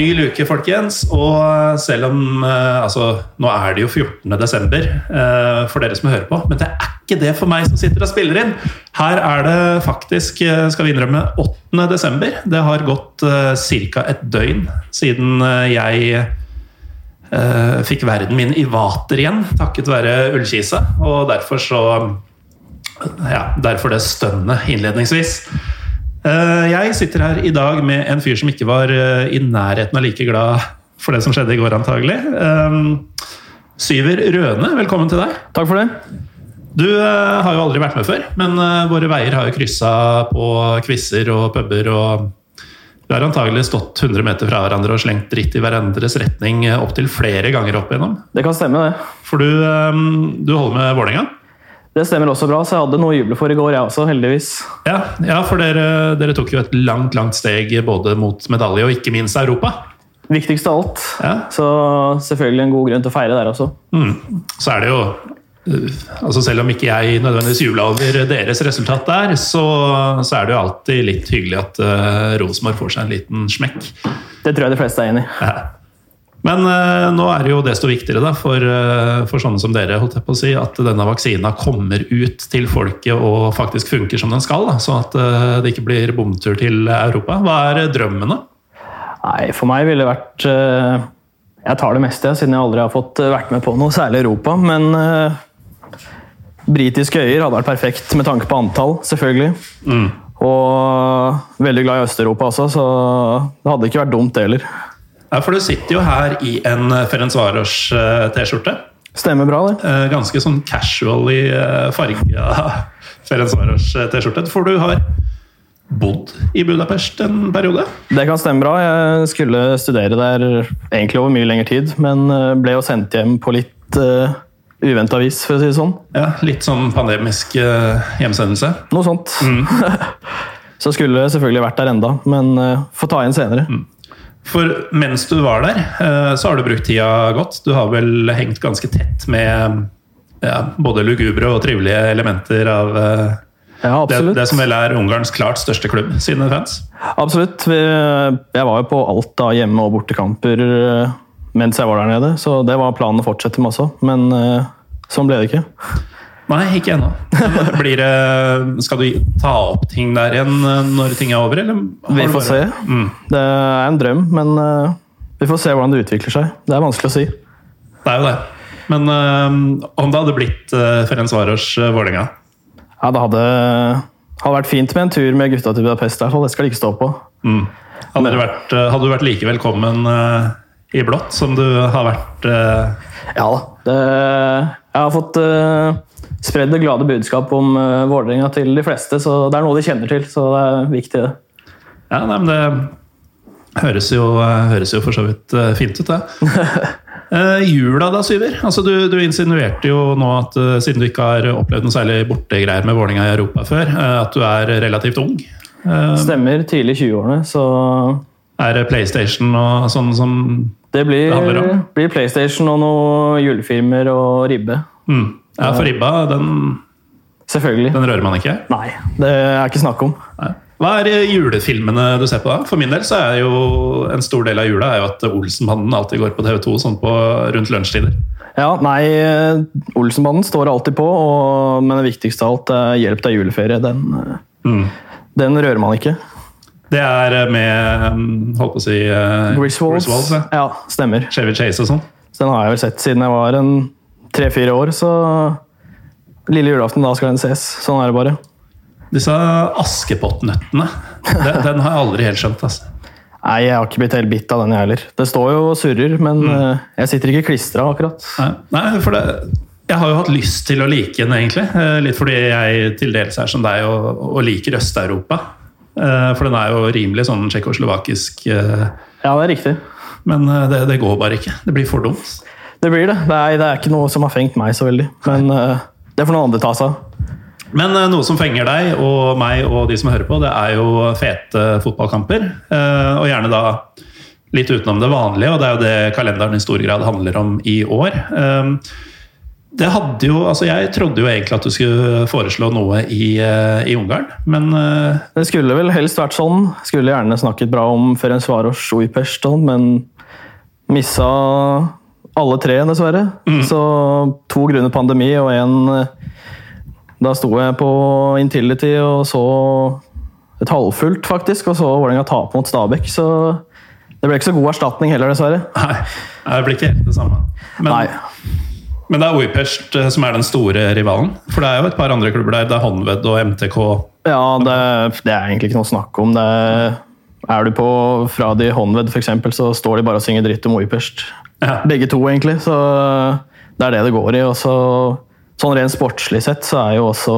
Ny luke, folkens. Og selv om eh, Altså, nå er det jo 14. desember eh, for dere som hører på, men det er ikke det for meg som sitter og spiller inn. Her er det faktisk, eh, skal vi innrømme, 8. desember. Det har gått ca. et døgn siden eh, jeg eh, fikk verden min i vater igjen, takket være ullkise. Og derfor så Ja, derfor det stønnet innledningsvis. Eh, Jeg sitter her i dag med en fyr som ikke var eh, i nærheten av like glad for det som skjedde i går, antagelig. Eh, Syver Røne, velkommen til deg. Takk for det. Du har jo aldri vært med før, men våre veier har jo kryssa på quizer og puber. og Vi har antagelig stått 100 meter fra hverandre og slengt dritt i hverandres retning opptil flere ganger opp igjennom. Det kan stemme, det. For du, du holder med Vålerenga? Det stemmer også bra, så jeg hadde noe å juble for i går, jeg også, heldigvis. Ja, ja, for dere, dere tok jo et langt, langt steg både mot medalje og ikke minst Europa. Viktigst av alt. Ja. Så selvfølgelig en god grunn til å feire der også. Mm. Så er det jo uh, altså Selv om ikke jeg nødvendigvis jubla over deres resultat der, så, så er det jo alltid litt hyggelig at uh, Rosenborg får seg en liten smekk. Det tror jeg de fleste er enig i. Ja. Men uh, nå er det jo desto viktigere da, for, uh, for sånne som dere holdt jeg på å si, at denne vaksina kommer ut til folket og faktisk funker som den skal. Da, sånn at uh, det ikke blir bomtur til Europa. Hva er drømmene? Nei, for meg ville det vært Jeg tar det meste, siden jeg aldri har fått vært med på noe særlig Europa. Men britiske øyer hadde vært perfekt med tanke på antall, selvfølgelig. Og veldig glad i Øst-Europa også, så det hadde ikke vært dumt, det heller. Ja, for du sitter jo her i en Ferencvaros T-skjorte. Stemmer bra, det. Eh, ganske sånn casual i uh, farga Ferencvaros T-skjorte. For du har bodd i Budapest en periode? Det kan stemme bra. Jeg skulle studere der egentlig over mye lengre tid, men eh, ble jo sendt hjem på litt uh, uventa vis, for å si det sånn. Ja, Litt sånn pandemisk uh, hjemsendelse. Noe sånt. Så skulle jeg selvfølgelig vært der enda, men uh, får ta igjen senere. For mens du var der, uh, så har du brukt tida godt. Du har vel hengt ganske tett med ja, både lugubre og trivelige elementer av uh, Ja, det, det som vel er Ungarns klart største klubb, sine fans. Absolutt. Jeg var jo på alt av hjemme- og bortekamper eh, mens jeg var der nede, så det var planen å fortsette med også. Men eh, sånn ble det ikke. Nei, ikke ennå. Skal du ta opp ting der igjen uh, når ting er over, eller? Vi får se. Mm. Det er en drøm, men eh, vi får se hvordan det utvikler seg. Det er vanskelig å si. Det er jo det. Men uh, om det hadde blitt uh, Ferencvaros uh, Vålerenga Ja, det hadde, hadde vært fint med en tur med gutta til Budapest. i hvert fall. Det skal de ikke stå på. mm. hadde, du vært, hadde du vært like velkommen uh, i blått som du har vært uh, Ja da. Det, jeg har fått uh, spredd det glade budskap om uh, Vålerenga til de fleste, så det er noe de kjenner til. Så det er viktig, det. Ja, nei, men det høres jo, uh, høres jo for så vidt uh, fint ut, det. Uh, jula da, Syver? Altså, du, du insinuerte jo nå at uh, siden du ikke har opplevd noe særlig bortegreier med Vålerenga i Europa før, uh, at du er relativt ung. Stemmer tidlig i 20-årene, så er det PlayStation og sånn som det blir, Det handler om. Det blir PlayStation og noen julefilmer og ribbe. mm. Ja, for ribba, den, Selvfølgelig. den rører man ikke. Nei, det er ikke snakk om. Nei. Hva er eh, julefilmene du ser på da? For min del så er jo en stor del av jula er jo at Olsenbanden alltid går på TV2 sånn på rundt lunsjtider. Ja, nei, Olsenbanden står alltid på, og, men det viktigste av alt er hjelp til juleferie. Den, Mm. den rører man ikke. Det er eh, med mm, holdt på å si uh, Griswolds. ja. Ja, stemmer. Chevy Chase og sånn. Så den har jeg vel sett siden jeg var en tre-fire år, så Lille julaften, da skal den ses. Sånn er det bare. Disse Askepott-nøttene, den, den har jeg aldri helt skjønt. altså. Nei, jeg har ikke blitt helt bitt av den, jeg heller. Det står jo og surrer, men mm. jeg sitter ikke klistra, akkurat. Nei, Nei for det, jeg har jo hatt lyst til å like den, egentlig. Eh, Litt fordi jeg til dels er som deg og, og liker Øst-Europa. Eh, For den er jo rimelig sånn tsjekkoslovakisk, eh, Ja, det er riktig. men eh, det, det går bare ikke. Det blir for dumt. Det blir det. Det er, det er ikke noe som har fengt meg så veldig. Men uh, det får noen andre ta seg av. Men uh, noe som fenger deg og meg og de som hører på, det er jo fete fotballkamper. Uh, Og gjerne da litt utenom det vanlige, og det er jo det kalenderen i stor grad handler om i år. Det hadde jo, altså Jeg trodde jo egentlig at du skulle foreslå noe i, i Ungarn, men Det skulle vel helst vært sånn. Skulle gjerne snakket bra om Ferencvaros Ujpest, og sånn, men missa alle tre, dessverre. Så to grunner pandemi og én Da sto jeg på Intility og så et halvfullt, faktisk, og så Vålerenga tape mot Stabæk. Så det ble ikke så god erstatning heller, dessverre. nei, det blir ikke helt det samme. Men, Nei. men det er Ujpest eh, som er den store rivalen. For det er jo et par andre klubber der. Det er Honved og MTK. Ja, det, det er egentlig ikke noe å snakke om. Det er er du på fra de Honved, f.eks., så står de bare og synger dritt om Ujpest. Ja. Begge to, egentlig. Så det er det det går i. Og så, sånn rent sportslig sett så er jo også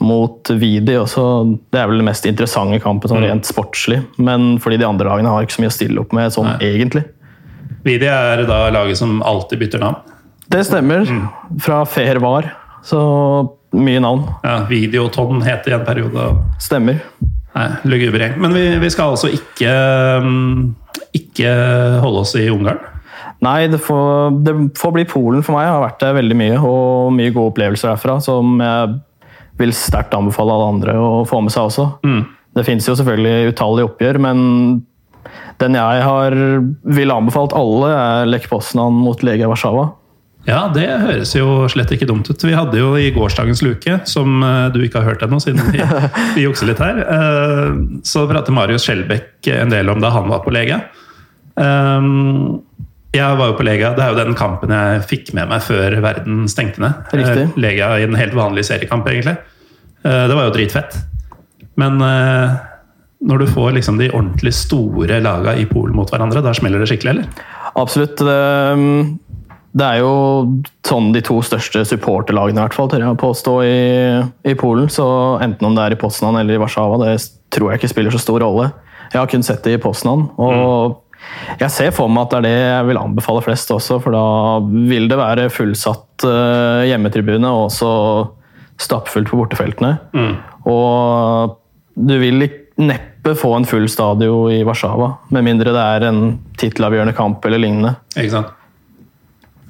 mot Vidi også Det er vel den mest interessante kampen sånn rent sportslig. Men fordi de andre lagene har ikke så mye å stille opp med sånn Nei. egentlig. Vidi er da laget som alltid bytter navn. Det stemmer. Fra Fair var. Så mye navn. Ja, Videoton het i en periode. Stemmer. Nei, lugubre. Men vi, vi skal altså ikke, mm, ikke holde oss i Ungarn. Nei, det får, det får bli Polen for meg. Jeg har vært der veldig mye, og mye gode opplevelser derfra som jeg vil sterkt anbefale alle andre å få med seg også. Det finnes jo selvfølgelig utallige oppgjør, men den jeg har ville anbefalt alle, er Lech Poznan mot Legia Warszawa. Ja, det høres jo slett ikke dumt ut. Vi hadde jo i gårsdagens luke, som eh, du ikke har hørt ennå, siden vi, vi jukser litt her, eh, så pratet Marius Skjelbæk en del om da han var på Lega. Eh, Jeg var jo på Lega, det er jo den kampen jeg fikk med meg før verden stengte ned. Riktig. Lega i en helt vanlig seriekamp, egentlig. Det var jo dritfett. Men når du får liksom de ordentlig store laga i Polen mot hverandre, da smeller det skikkelig, eller? Absolutt. Det, er jo sånn de to største supporterlagene i hvert fall, tør jeg å påstå, i, i Polen. Så enten om det er i Poznan eller i Warszawa, det tror jeg ikke spiller så stor rolle. Jeg har kun sett det i Poznan, og jeg ser for meg at det er det jeg vil anbefale flest også, for da vil det være fullsatt uh, hjemmetribune og også stappfullt på bortefeltene. Og du vil neppe få en full stadion i Warszawa, med mindre det er en tittelavgjørende kamp eller lignende. Ikke sant?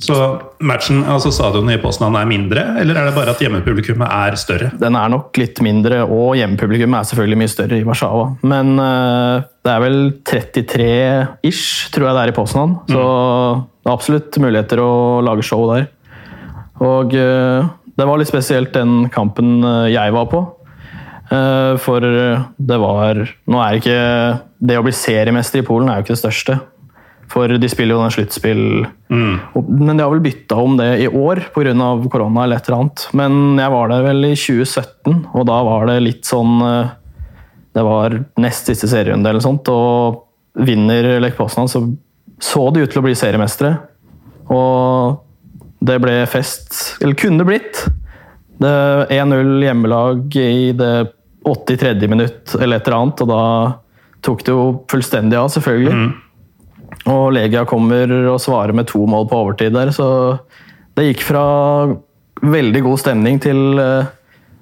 Så matchen, altså stadionet i Poznan er mindre, eller er det bare at hjemmepublikummet er større? Den er nok litt mindre, og hjemmepublikummet er selvfølgelig mye større i Warszawa. Men uh, det er vel 33-ish, tror jeg det er i Poznan. Så det er absolutt muligheter å lage show der. Og uh, det var litt spesielt den kampen eh, jeg var på. Uh, For det var Nå er ikke Det å bli seriemester i Polen er jo ikke det største. For de spiller jo den sluttspill mm. Men de har vel bytta om det i år pga. korona eller et eller annet. Men jeg var der vel i 2017, og da var det litt sånn eh, Det var nest siste serierunde eller sånt, og vinner Lech Poznan, så så det ut til å bli seriemestere. Og det ble fest. Eller kunne blitt. Det 1-0 hjemmelag i det 83. minutt eller et eller annet, og da tok det jo fullstendig av, selvfølgelig. Og Legia kommer og svarer med to mål på overtid der, så det gikk fra veldig god stemning til eh,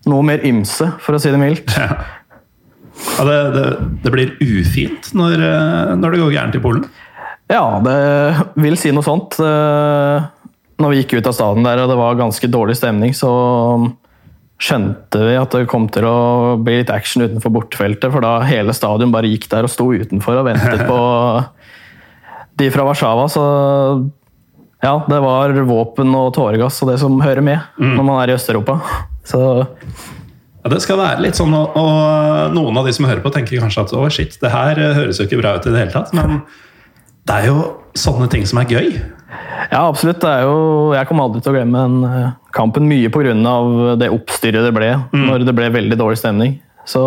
noe mer ymse, for å si det mildt. Ja, det, det, det blir ufint når, eh, når det går gærent i Polen. Ja, det vil si noe sånt. Eh, Når vi gikk ut av staden der og det var ganske dårlig stemning, så skjønte vi at det kom til å bli litt action utenfor bortefeltet, for da hele stadion bare gikk der og sto utenfor og ventet på de fra Warszawa. Så ja, det var våpen og tåregass og det som hører med når man er i Øst-Europa. Så Ja, det skal være litt sånn, og, og noen av de som hører på, tenker kanskje at å shit, det her eh, høres jo ikke bra ut i det hele tatt. Men det er jo sånne ting som er gøy. Ja, absolutt. Det er jo, jeg kommer aldri til å glemme den eh, kampen mye pga. det oppstyret det ble når det ble veldig dårlig stemning. Så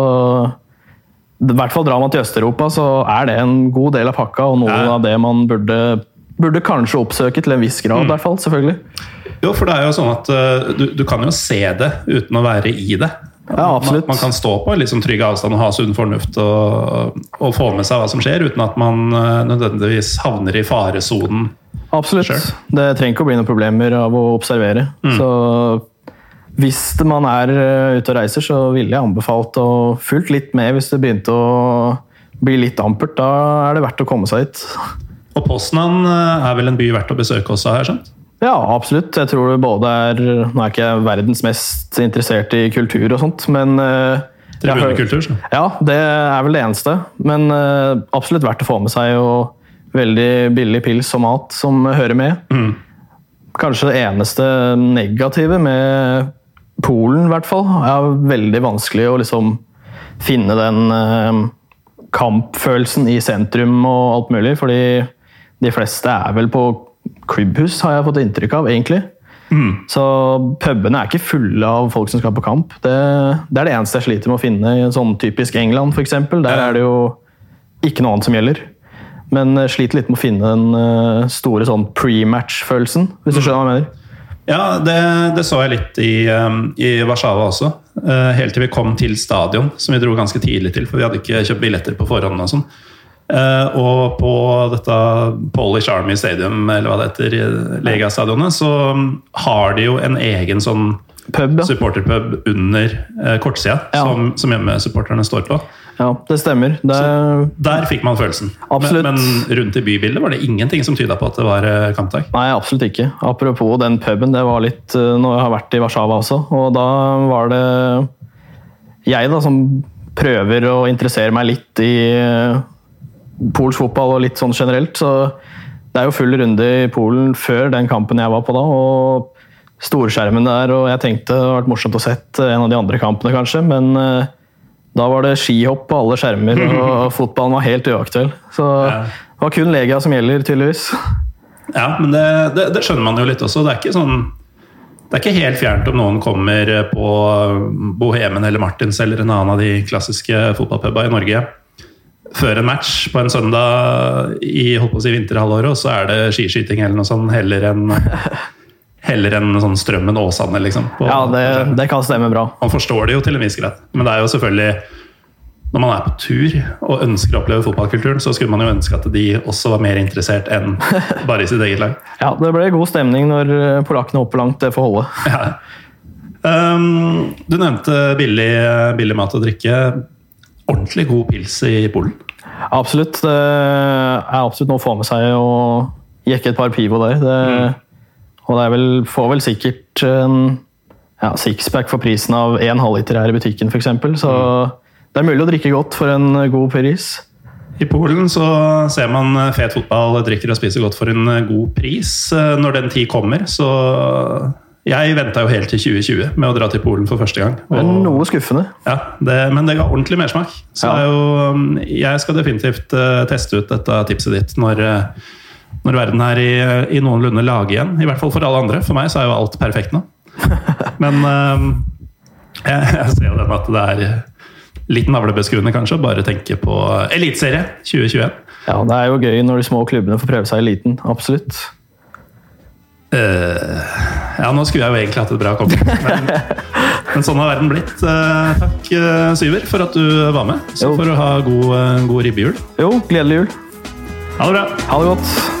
i hvert fall drar man til Øst-Europa, så er det en god del av pakka, og noe Ja. av det man burde, burde kanskje oppsøke til en viss grad, i hvert fall. Selvfølgelig. Jo, for det er jo sånn at uh, du, du kan jo se det uten å være i det. Ja, absolutt. Man, man kan stå på sånn trygg avstand og ha sunn fornuft og, og få med seg hva som skjer, uten at man uh, nødvendigvis havner i faresonen. Absolutt. Selv. Det trenger ikke å bli noen problemer av å observere. Så hvis man er eh, ute og reiser, så ville jeg anbefalt å fulgt litt med hvis det begynte å bli litt ampert. Da er det verdt å komme seg hit. Og Poznan eh, er vel en by verdt å besøke også, har jeg skjønt? Ja, absolutt. Jeg tror det både er Nå er ikke jeg verdens mest interessert i kultur og sånt, men eh, har Tribunekultur. så. Ja, det er vel det eneste. Men eh, absolutt verdt å få med seg, og veldig billig pils og mat som hører med. Kanskje det eneste negative med Polen, i hvert fall, er veldig vanskelig å liksom finne den eh, kampfølelsen i sentrum og alt mulig, fordi de fleste er vel på klubbhus, har jeg fått inntrykk av, egentlig. Så pubene er ikke fulle av folk som skal på kamp. Det, det er det eneste jeg sliter med å finne i en sånn typisk England, f.eks. Der er det jo ikke noe annet som gjelder. Men jeg sliter litt med å finne den eh, store sånn pre-match-følelsen, hvis du skjønner hva jeg mener. Ja, det, det så jeg litt i, um, i Warszawa også. Eh, helt til vi kom til stadion, som vi dro ganske tidlig til, for vi hadde ikke kjøpt billetter på forhånd. og sånn. Eh, og på dette Polish Army Stadium, eller hva det heter, legastadionet, så um, har de jo en egen sånn supporterpub under eh, kortsida, Ja. som, som hjemmesupporterne står på. Ja. Det stemmer. Det er, Der fikk man følelsen. Absolutt. Men, men rundt i bybildet var det ingenting som tyda på at det var eh, kampdag. Nei, absolutt ikke. Apropos den puben, det var litt eh, Når jeg har vært i Warszawa også, og da var det jeg da som prøver å interessere meg litt i eh, polsk fotball og litt sånn generelt. Så det er jo full runde i Polen før den kampen jeg var på da. og Storskjermen der, og jeg tenkte det hadde vært morsomt å sett en av de andre kampene, kanskje. Men da var det skihopp på alle skjermer, og fotballen var helt uaktuell. Så det var kun Legia som gjelder, tydeligvis. Ja, men det, det, det skjønner man jo litt også. Det er ikke sånn det er ikke helt fjernt om noen kommer på Bohemen eller Martins eller en annen av de klassiske fotballpubene i Norge før en match på en søndag i holdt på å si vinterhalvåret, og så er det skiskyting eller noe sånt heller enn heller enn sånn Strømmen Åsane, liksom. på- Ja, det, det kan stemme bra. Man forstår det jo til en viss grad, men det er jo selvfølgelig når man er på tur og ønsker å oppleve fotballkulturen, så skulle man jo ønske at de også var mer interessert enn bare i sitt eget lag. Ja, Det ble god stemning når eh, polakkene hopper langt, det får holde. Um, du nevnte billig, billig mat og drikke. Ordentlig god pils i Polen. Absolutt. Det er absolutt noe å få med seg å jekke et par pivo der. Det, Og det er vel, får vel sikkert en ja, sixpack for prisen av én halvliter her i butikken, f.eks. Så det er mulig å drikke godt for en god pris. I Polen så ser man fet fotball, drikker og spiser godt for en god pris. Eh, Når den tid kommer, så Jeg venta jo helt til 2020 med å dra til Polen for første gang. Det er noe skuffende. Ja, det, men det ga ordentlig mersmak. Så Ja. jo, um, jeg skal definitivt eh, teste ut dette tipset ditt når, eh, når verden er i, i noenlunde lag igjen. I hvert fall for alle andre. For meg så er jo alt perfekt nå. Men um, jeg, jeg ser jo den at det er litt navlebeskuende kanskje å bare tenke på Eliteserie 2021. Ja, Det er jo gøy når de små klubbene får prøve seg i eliten. Absolutt. Uh, ja, nå skulle jeg jo egentlig hatt et bra comeback, men, men sånn har verden blitt. Uh, takk, uh, Syver, for at du var med. Så Jo. får du ha god, god ribbejul. Jo, gledelig jul. Ha det bra! Ha det godt.